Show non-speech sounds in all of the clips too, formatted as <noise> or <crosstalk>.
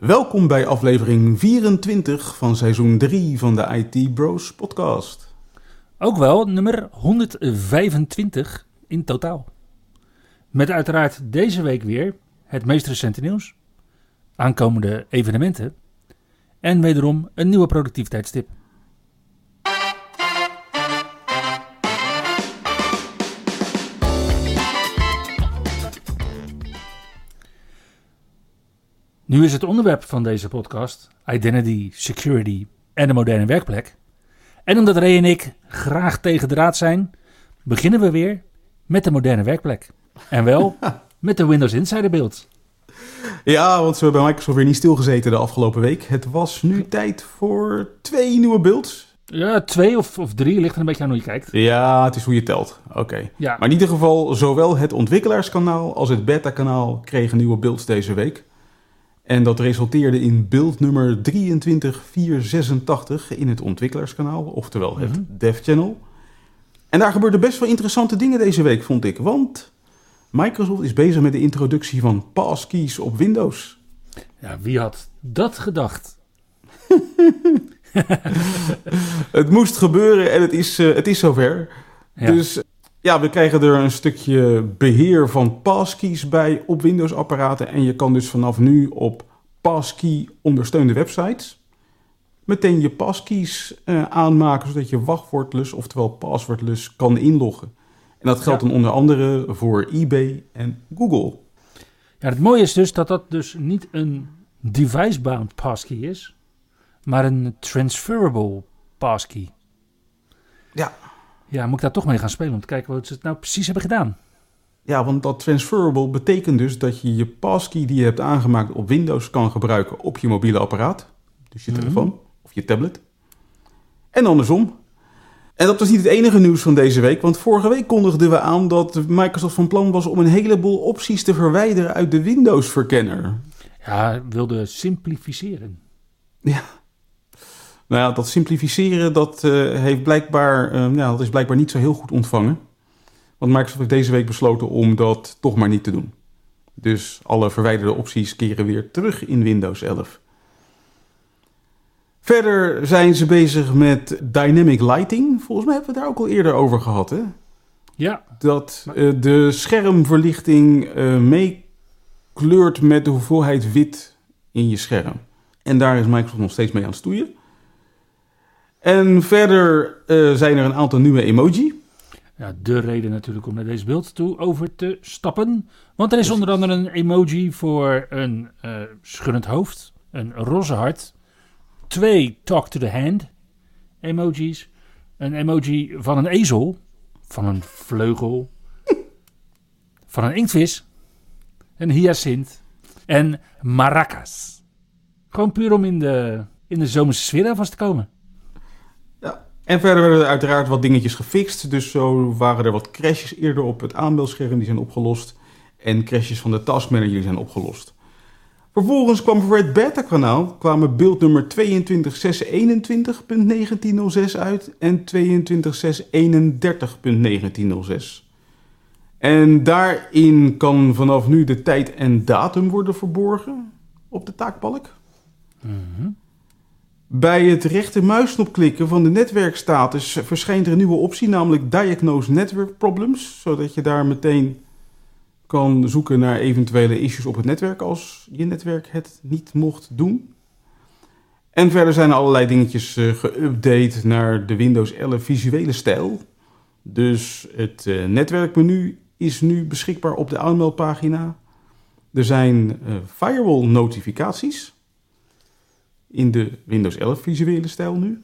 Welkom bij aflevering 24 van seizoen 3 van de IT Bros podcast. Ook wel nummer 125 in totaal. Met uiteraard deze week weer het meest recente nieuws, aankomende evenementen en wederom een nieuwe productiviteitstip. Nu is het onderwerp van deze podcast identity, security en de moderne werkplek. En omdat Ray en ik graag tegen de raad zijn, beginnen we weer met de moderne werkplek. En wel <laughs> met de Windows Insider beeld. Ja, want we hebben bij Microsoft weer niet stilgezeten de afgelopen week. Het was nu tijd voor twee nieuwe builds. Ja, twee of, of drie, ligt er een beetje aan hoe je kijkt. Ja, het is hoe je telt. Oké. Ja. Maar in ieder geval, zowel het ontwikkelaarskanaal als het beta-kanaal kregen nieuwe builds deze week. En dat resulteerde in build nummer 23486 in het ontwikkelaarskanaal, oftewel het Mhm. Dev Channel. En daar gebeurden best wel interessante dingen deze week, vond ik. Want Microsoft is bezig met de introductie van passkeys op Windows. Ja, wie had dat gedacht? <laughs> Het moest gebeuren en het is, eh, het is zover. Ja. Dus ja, we krijgen er een stukje beheer van passkeys bij op Windows-apparaten. En je kan dus vanaf nu op passkey ondersteunde websites meteen je passkeys eh, aanmaken, zodat je wachtwoordless, oftewel passwordless, kan inloggen. En dat geldt Ja. dan onder andere voor eBay en Google. Ja, het mooie is dus dat dat dus niet een device-bound passkey is, maar een transferable passkey. Ja. Ja, moet ik daar toch mee gaan spelen om te kijken wat ze het nou precies hebben gedaan. Ja, want dat transferable betekent dus dat je je passkey die je hebt aangemaakt op Windows kan gebruiken op je mobiele apparaat. Dus je Mhm. telefoon of je tablet. En andersom. En dat was niet het enige nieuws van deze week, want vorige week kondigden we aan dat Microsoft van plan was om een heleboel opties te verwijderen uit de Windows-verkenner. Ja, wilde simplificeren. Nou ja, dat simplificeren, dat, eh, heeft blijkbaar, eh, ja, dat is blijkbaar niet zo heel goed ontvangen. Want Microsoft heeft deze week besloten om dat toch maar niet te doen. Dus alle verwijderde opties keren weer terug in Windows 11. Verder zijn ze bezig met Dynamic Lighting. Volgens mij hebben we het daar ook al eerder over gehad, hè? Ja, Dat eh, de schermverlichting eh, meekleurt met de hoeveelheid wit in je scherm. En daar is Microsoft nog steeds mee aan het stoeien. En verder eh, zijn er een aantal nieuwe emoji. ja, de reden natuurlijk om naar deze beeld toe over te stappen. Want er is onder andere een emoji voor een eh schuddend hoofd, een roze hart, twee talk to the hand emojis, een emoji van een ezel, van een vleugel, <laughs> van een inktvis, een hyacint en maracas. Gewoon puur om in de, in de zomerse sfeer alvast te komen. En verder werden er uiteraard wat dingetjes gefixt. Dus zo waren er wat crashes eerder op het aanbeeldscherm die zijn opgelost. En crashes van de Task Manager die zijn opgelost. Vervolgens kwam voor het beta-kanaal kwamen beeld nummer 22.621.1906 uit en 22.631.1906. En daarin kan vanaf nu de tijd en datum worden verborgen op de taakbalk. Mhm. Bij het rechtermuisknop klikken van de netwerkstatus verschijnt er een nieuwe optie, namelijk Diagnose Network Problems, zodat je daar meteen kan zoeken naar eventuele issues op het netwerk als je netwerk het niet mocht doen. En verder zijn er allerlei dingetjes eh, geüpdate naar de Windows 11 visuele stijl. Dus het eh, netwerkmenu is nu beschikbaar op de aanmeldpagina. Er zijn eh, firewall notificaties in de Windows 11 visuele stijl nu.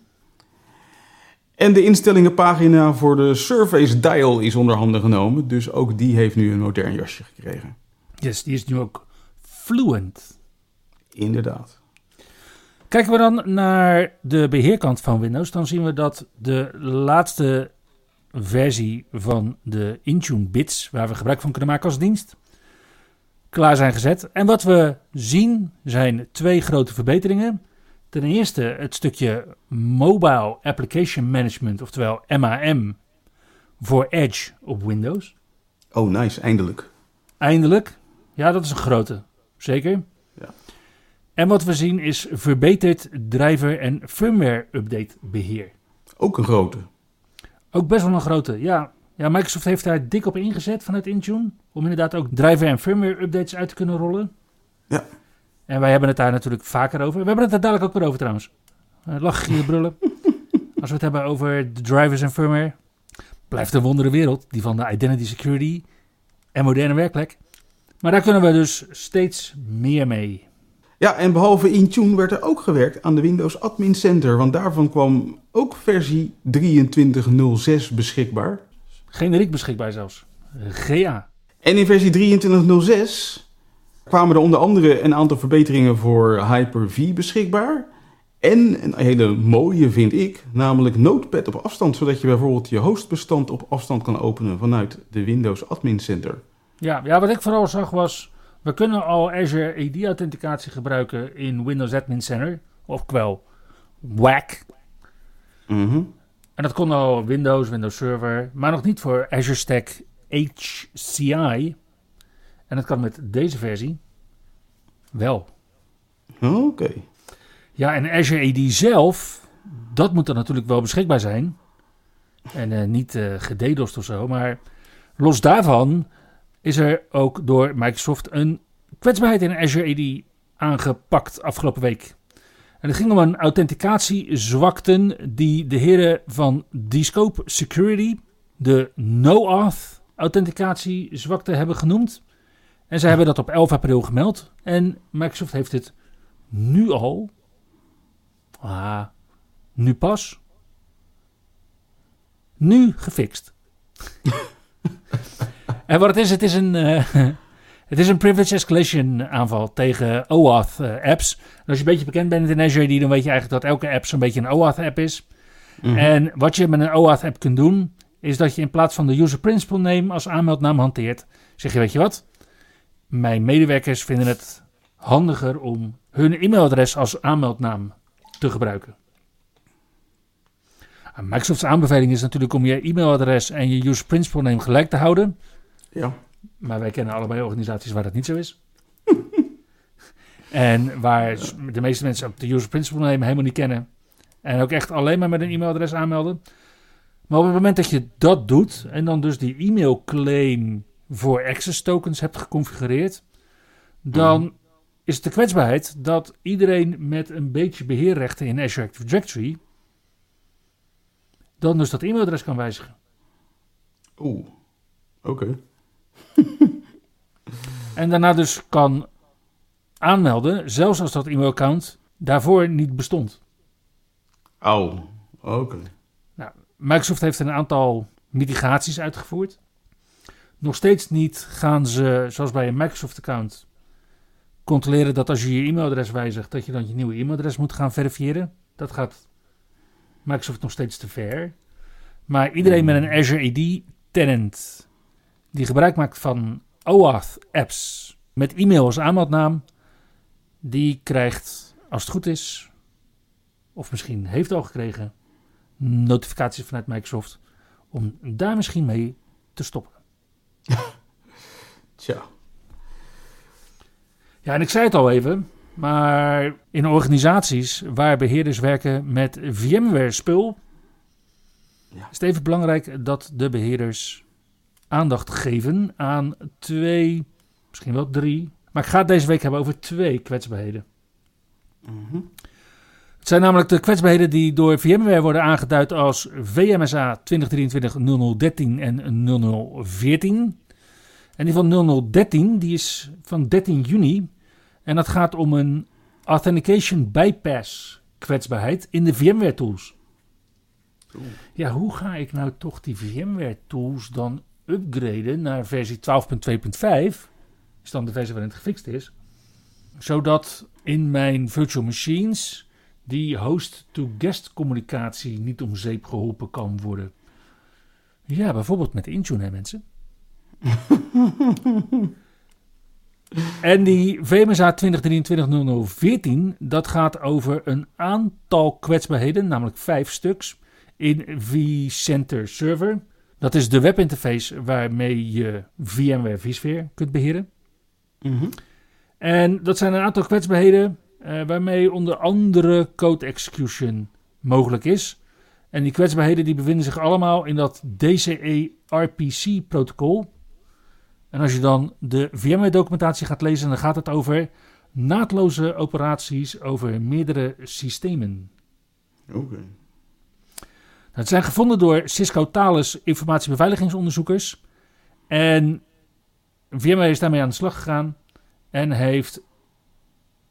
En de instellingenpagina voor de Surface Dial is onder handen genomen. Dus ook die heeft nu een modern jasje gekregen. Yes, die is nu ook fluent. Inderdaad. Kijken we dan naar de beheerkant van Windows, dan zien we dat de laatste versie van de Intune bits, waar we gebruik van kunnen maken als dienst, klaar zijn gezet. En wat we zien zijn twee grote verbeteringen. Ten eerste het stukje Mobile Application Management, oftewel MAM, voor Edge op Windows. Oh, nice, eindelijk. Eindelijk. Ja, dat is een grote. Zeker. Ja. En wat we zien is verbeterd driver- en firmware update beheer. Ook een grote. Ook best wel een grote. Ja, ja Microsoft heeft daar dik op ingezet vanuit Intune. Om inderdaad ook driver- en firmware updates uit te kunnen rollen. Ja. En wij hebben het daar natuurlijk vaker over. We hebben het er dadelijk ook weer over trouwens. Uh, lachen, gieren, brullen. <laughs> Als we het hebben over de drivers en firmware. Blijft een wondere wereld. Die van de identity security en moderne werkplek. Maar daar kunnen we dus steeds meer mee. Ja, en behalve Intune werd er ook gewerkt aan de Windows Admin Center. Want daarvan kwam ook versie 2306 beschikbaar. Generiek beschikbaar zelfs. GA. En in versie 2306 kwamen er onder andere een aantal verbeteringen voor Hyper-V beschikbaar. En een hele mooie vind ik, namelijk Notepad op afstand, zodat je bijvoorbeeld je hostbestand op afstand kan openen vanuit de Windows Admin Center. Ja, ja wat ik vooral zag was, we kunnen al Azure AD-authenticatie gebruiken in Windows Admin Center, ofwel WAC. Mm En dat kon al Windows, Windows Server, maar nog niet voor Azure Stack HCI. En dat kan met deze versie wel. Oké. Ja, en Azure AD zelf, dat moet dan natuurlijk wel beschikbaar zijn. En uh, niet uh, gededost of zo. Maar los daarvan is er ook door Microsoft een kwetsbaarheid in Azure AD aangepakt afgelopen week. En het ging om een authenticatiezwakten die de heren van Dscope Security de no-auth authenticatiezwakte hebben genoemd. En zij hebben dat op 11 april gemeld. En Microsoft heeft het nu al Ah, nu pas. Nu gefixt. <laughs> en wat het is, het is een, uh, <laughs> het is een privilege escalation aanval tegen OAuth uh, apps. En als je een beetje bekend bent in Azure dan weet je eigenlijk dat elke app zo'n beetje een OAuth app is. Mm -hmm. En wat je met een OAuth app kunt doen, is dat je in plaats van de user principal name als aanmeldnaam hanteert, zeg je weet je wat, mijn medewerkers vinden het handiger om hun e-mailadres als aanmeldnaam te gebruiken. Microsoft's aanbeveling is natuurlijk om je e-mailadres en je user principal name gelijk te houden. Ja. Maar wij kennen allebei organisaties waar dat niet zo is. <laughs> en waar de meeste mensen ook de user principal name helemaal niet kennen. En ook echt alleen maar met een e-mailadres aanmelden. Maar op het moment dat je dat doet en dan dus die e-mail claim voor access tokens hebt geconfigureerd, dan mm is de kwetsbaarheid dat iedereen met een beetje beheerrechten in Azure Active Directory dan dus dat e-mailadres kan wijzigen. Oeh, oké. <laughs> en daarna dus kan aanmelden, zelfs als dat e-mailaccount daarvoor niet bestond. Oh, oké. Nou, Microsoft heeft een aantal mitigaties uitgevoerd. Nog steeds niet gaan ze, zoals bij een Microsoft-account, controleren dat als je je e-mailadres wijzigt, dat je dan je nieuwe e-mailadres moet gaan verifiëren. Dat gaat Microsoft nog steeds te ver. Maar iedereen met een Azure AD tenant die gebruik maakt van OAuth apps met e-mail als aanmeldnaam, die krijgt, als het goed is, of misschien heeft al gekregen, notificaties vanuit Microsoft om daar misschien mee te stoppen. <laughs> Tja. Ja, en ik zei het al even, maar in organisaties waar beheerders werken met VMware-spul, ja. is het even belangrijk dat de beheerders aandacht geven aan twee, misschien wel drie, maar ik ga het deze week hebben over twee kwetsbaarheden. Mm -hmm. Het zijn namelijk de kwetsbaarheden die door VMware worden aangeduid als VMSA 2023-0013 en 0014. En die van 0013 die is van 13 juni en dat gaat om een Authentication Bypass kwetsbaarheid in de VMware tools. Oeh. Ja, hoe ga ik nou toch die VMware tools dan upgraden naar versie 12.2.5? Is dan de versie waarin het gefixt is. Zodat in mijn virtual machines die host-to-guest communicatie niet om zeep geholpen kan worden. Ja, bijvoorbeeld met Intune, hè, mensen. <laughs> en die VMSA 2023-0014, dat gaat over een aantal kwetsbaarheden, namelijk vijf stuks, in vCenter Server. Dat is de webinterface waarmee je VMware vSphere kunt beheren. Mhm. En dat zijn een aantal kwetsbaarheden waarmee onder andere code execution mogelijk is. En die kwetsbaarheden die bevinden zich allemaal in dat DCE RPC protocol. En als je dan de VMware documentatie gaat lezen, dan gaat het over naadloze operaties over meerdere systemen. Oké. Het zijn gevonden door Cisco Thales informatiebeveiligingsonderzoekers. En VMware is daarmee aan de slag gegaan en heeft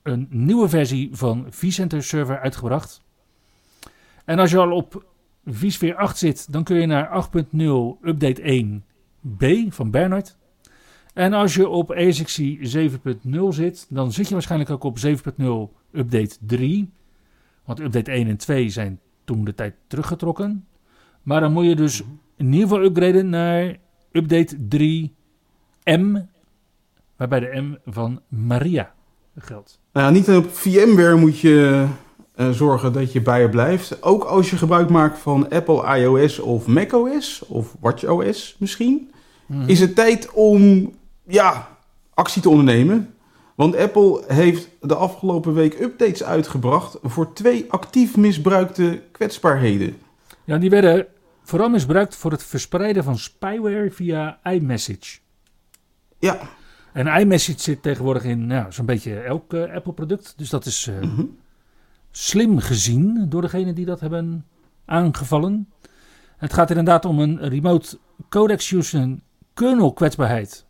een nieuwe versie van vCenter Server uitgebracht. En als je al op vSphere 8 zit, dan kun je naar 8.0 update 1b van Bernard. En als je op ESXi 7.0 zit, dan zit je waarschijnlijk ook op 7.0 update 3. Want update 1 en 2 zijn toen de tijd teruggetrokken. Maar dan moet je dus in ieder geval upgraden naar update 3M, waarbij de M van Maria geldt. Nou ja, niet op VMware moet je eh, zorgen dat je bij je blijft. Ook als je gebruik maakt van Apple iOS of macOS of watchOS misschien. Mhm. Is het tijd om ja, actie te ondernemen. Want Apple heeft de afgelopen week updates uitgebracht voor twee actief misbruikte kwetsbaarheden. Ja, die werden vooral misbruikt voor het verspreiden van spyware via iMessage. Ja, En iMessage zit tegenwoordig in nou, zo'n beetje elk eh, Apple-product. Dus dat is eh, mhm. slim gezien door degenen die dat hebben aangevallen. Het gaat inderdaad om een remote code execution kernel kwetsbaarheid.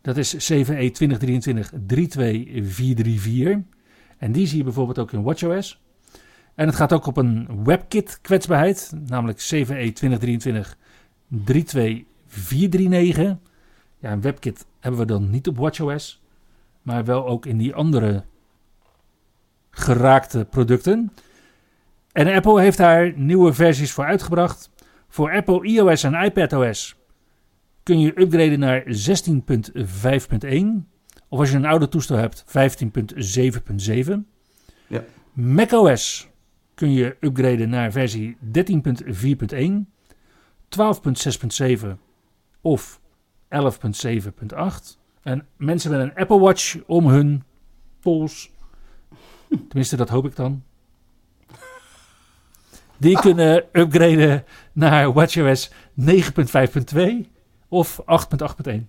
Dat is E 7E 2023-32434. En die zie je bijvoorbeeld ook in WatchOS. En het gaat ook op een WebKit kwetsbaarheid, namelijk E 7E 2023-32439. Ja, een WebKit hebben we dan niet op WatchOS, maar wel ook in die andere geraakte producten. En Apple heeft daar nieuwe versies voor uitgebracht. Voor Apple iOS en iPadOS kun je upgraden naar 16.5.1. Of als je een oude toestel hebt, 15.7.7. Ja. macOS kun je upgraden naar versie 13.4.1, 12.6.7 of 11.7.8. En mensen met een Apple Watch om hun pols, tenminste dat hoop ik dan, die kunnen upgraden naar WatchOS 9.5.2 of 8.8.1.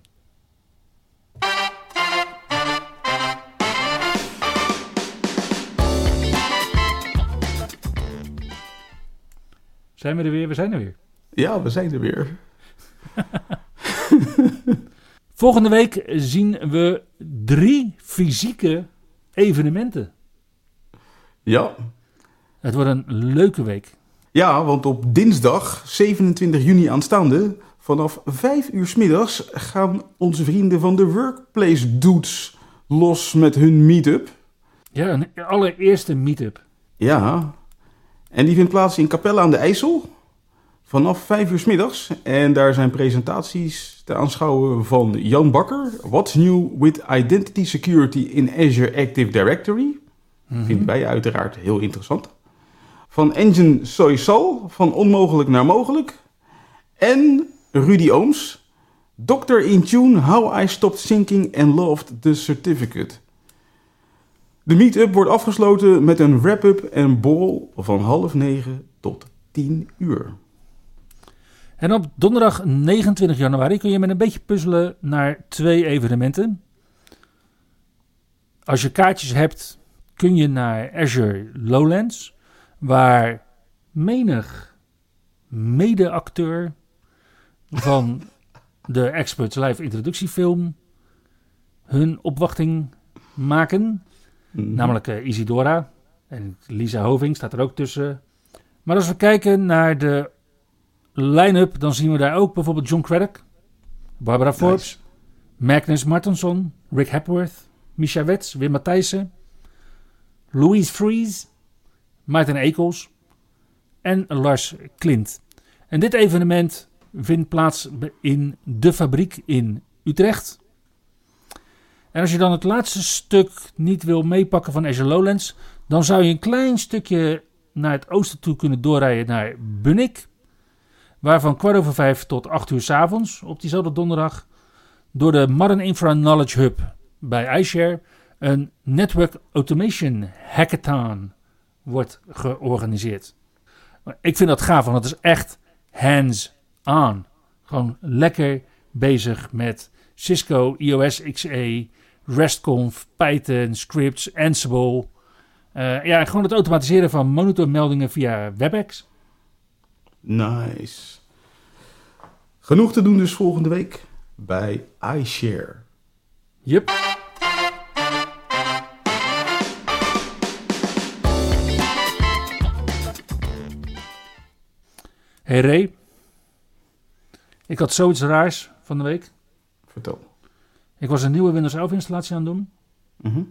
Zijn we er weer? We zijn er weer. ja, we zijn er weer. <laughs> <laughs> Volgende week zien we drie fysieke evenementen. Ja. Het wordt een leuke week. ja, want op dinsdag 27 juni aanstaande, vanaf 5 uur 's middags, gaan onze vrienden van de Workplace Dudes los met hun meetup. Ja, een allereerste meetup. Ja, en die vindt plaats in Capelle aan de IJssel. Vanaf 5 uur 's middags. En daar zijn presentaties te aanschouwen van Jan Bakker. What's new with identity security in Azure Active Directory? Mhm. Vinden wij uiteraard heel interessant. Van Engine Soysal, van onmogelijk naar mogelijk. En Rudy Ooms, Dr. Intune, How I Stopped Thinking and Loved the Certificate. De meetup wordt afgesloten met een wrap-up en borrel van half negen tot tien uur. En op donderdag 29 januari kun je met een beetje puzzelen naar twee evenementen. Als je kaartjes hebt, kun je naar Azure Lowlands, waar menig mede-acteur van de Experts Live introductiefilm hun opwachting maken. Mhm. Namelijk eh, Isidora. En Lisa Hoving staat er ook tussen. Maar als we kijken naar de line-up, dan zien we daar ook bijvoorbeeld John Craddock, Barbara Forbes, Magnus Martenson, Rick Hepworth, Misha Wets, Wim Matthijssen, Louise Fries, Maarten Ekels en Lars Klint. En dit evenement vindt plaats in de fabriek in Utrecht. En als je dan het laatste stuk niet wil meepakken van Azure Lowlands, dan zou je een klein stukje naar het oosten toe kunnen doorrijden naar Bunnik. Waar van kwart over vijf tot acht uur s avonds op diezelfde donderdag door de Modern Infra Knowledge Hub bij iShare een Network Automation Hackathon wordt georganiseerd. Ik vind dat gaaf, want het is echt hands-on. Gewoon lekker bezig met Cisco, iOS XE, RESTconf, Python, scripts, Ansible. Uh, ja, gewoon het automatiseren van monitormeldingen via WebEx. Nice. Genoeg te doen dus volgende week bij iShare. Yep. Hey Ray. Ik had zoiets raars van de week. Vertel. Ik was een nieuwe Windows 11 installatie aan het doen. Mhm.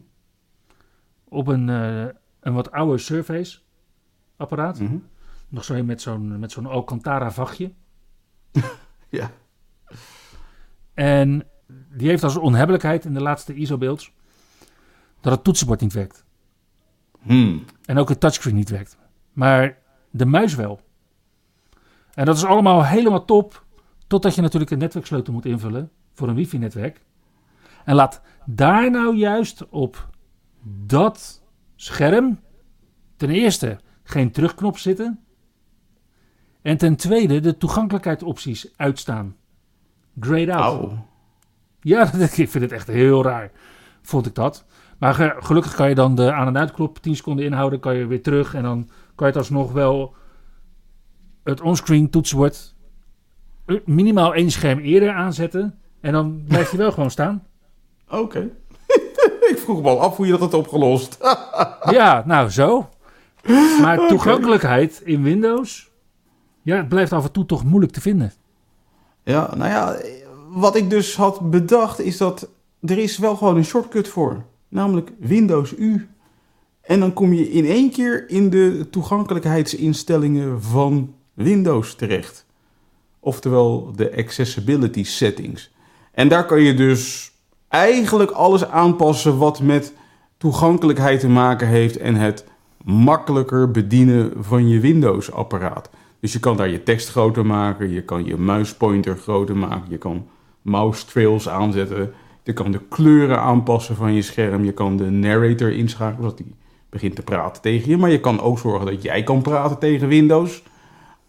Op een, uh, een wat oude Surface apparaat. Mhm. Nog zo met zo'n met zo'n Alcantara vachtje. <laughs> Ja. En die heeft als onhebbelijkheid in de laatste ISO-beelds dat het toetsenbord niet werkt. Hmm. En ook het touchscreen niet werkt. Maar de muis wel. En dat is allemaal helemaal top. Totdat je natuurlijk een netwerksleutel moet invullen voor een wifi-netwerk. En laat daar nou juist op dat scherm ten eerste geen terugknop zitten. En ten tweede de toegankelijkheidsopties uitstaan. Grayed out. Ja, <laughs> dat- ik vind het echt heel raar. Vond ik dat. Maar ge- gelukkig kan je dan de aan- en uitklop 10 seconden inhouden. Kan je weer terug. En dan kan je het alsnog wel het onscreen toetsenbord minimaal één scherm eerder aanzetten. En dan blijft hij wel gewoon staan. <laughs> Oké. <laughs> ik vroeg me al af hoe je dat had opgelost. Ja, nou zo. Maar toegankelijkheid in Windows. Ja, het blijft af en toe toch moeilijk te vinden. Ja, nou ja, wat ik dus had bedacht is dat er is wel gewoon een shortcut voor. Namelijk Windows U. En dan kom je in één keer in de toegankelijkheidsinstellingen van Windows terecht. Oftewel de accessibility settings. En daar kan je dus eigenlijk alles aanpassen wat met toegankelijkheid te maken heeft en het makkelijker bedienen van je Windows-apparaat. Dus je kan daar je tekst groter maken, je kan je muispointer groter maken, je kan mouse trails aanzetten, je kan de kleuren aanpassen van je scherm, je kan de narrator inschakelen zodat die begint te praten tegen je, maar je kan ook zorgen dat jij kan praten tegen Windows.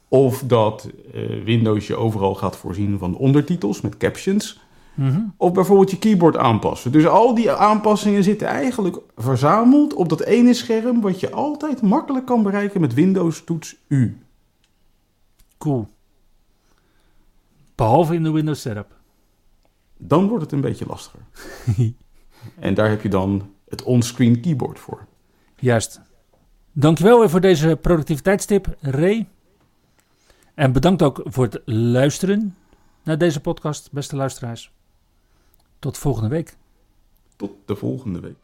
Of dat eh, Windows je overal gaat voorzien van ondertitels met captions. Mhm. Of bijvoorbeeld je keyboard aanpassen. Dus al die aanpassingen zitten eigenlijk verzameld op dat ene scherm... wat je altijd makkelijk kan bereiken met Windows toets U. Cool. Behalve in de Windows setup. Dan wordt het een beetje lastiger. <laughs> en daar heb je dan het onscreen keyboard voor. Juist. Dankjewel weer voor deze productiviteitstip, Ray. En bedankt ook voor het luisteren naar deze podcast, beste luisteraars. Tot volgende week. Tot de volgende week.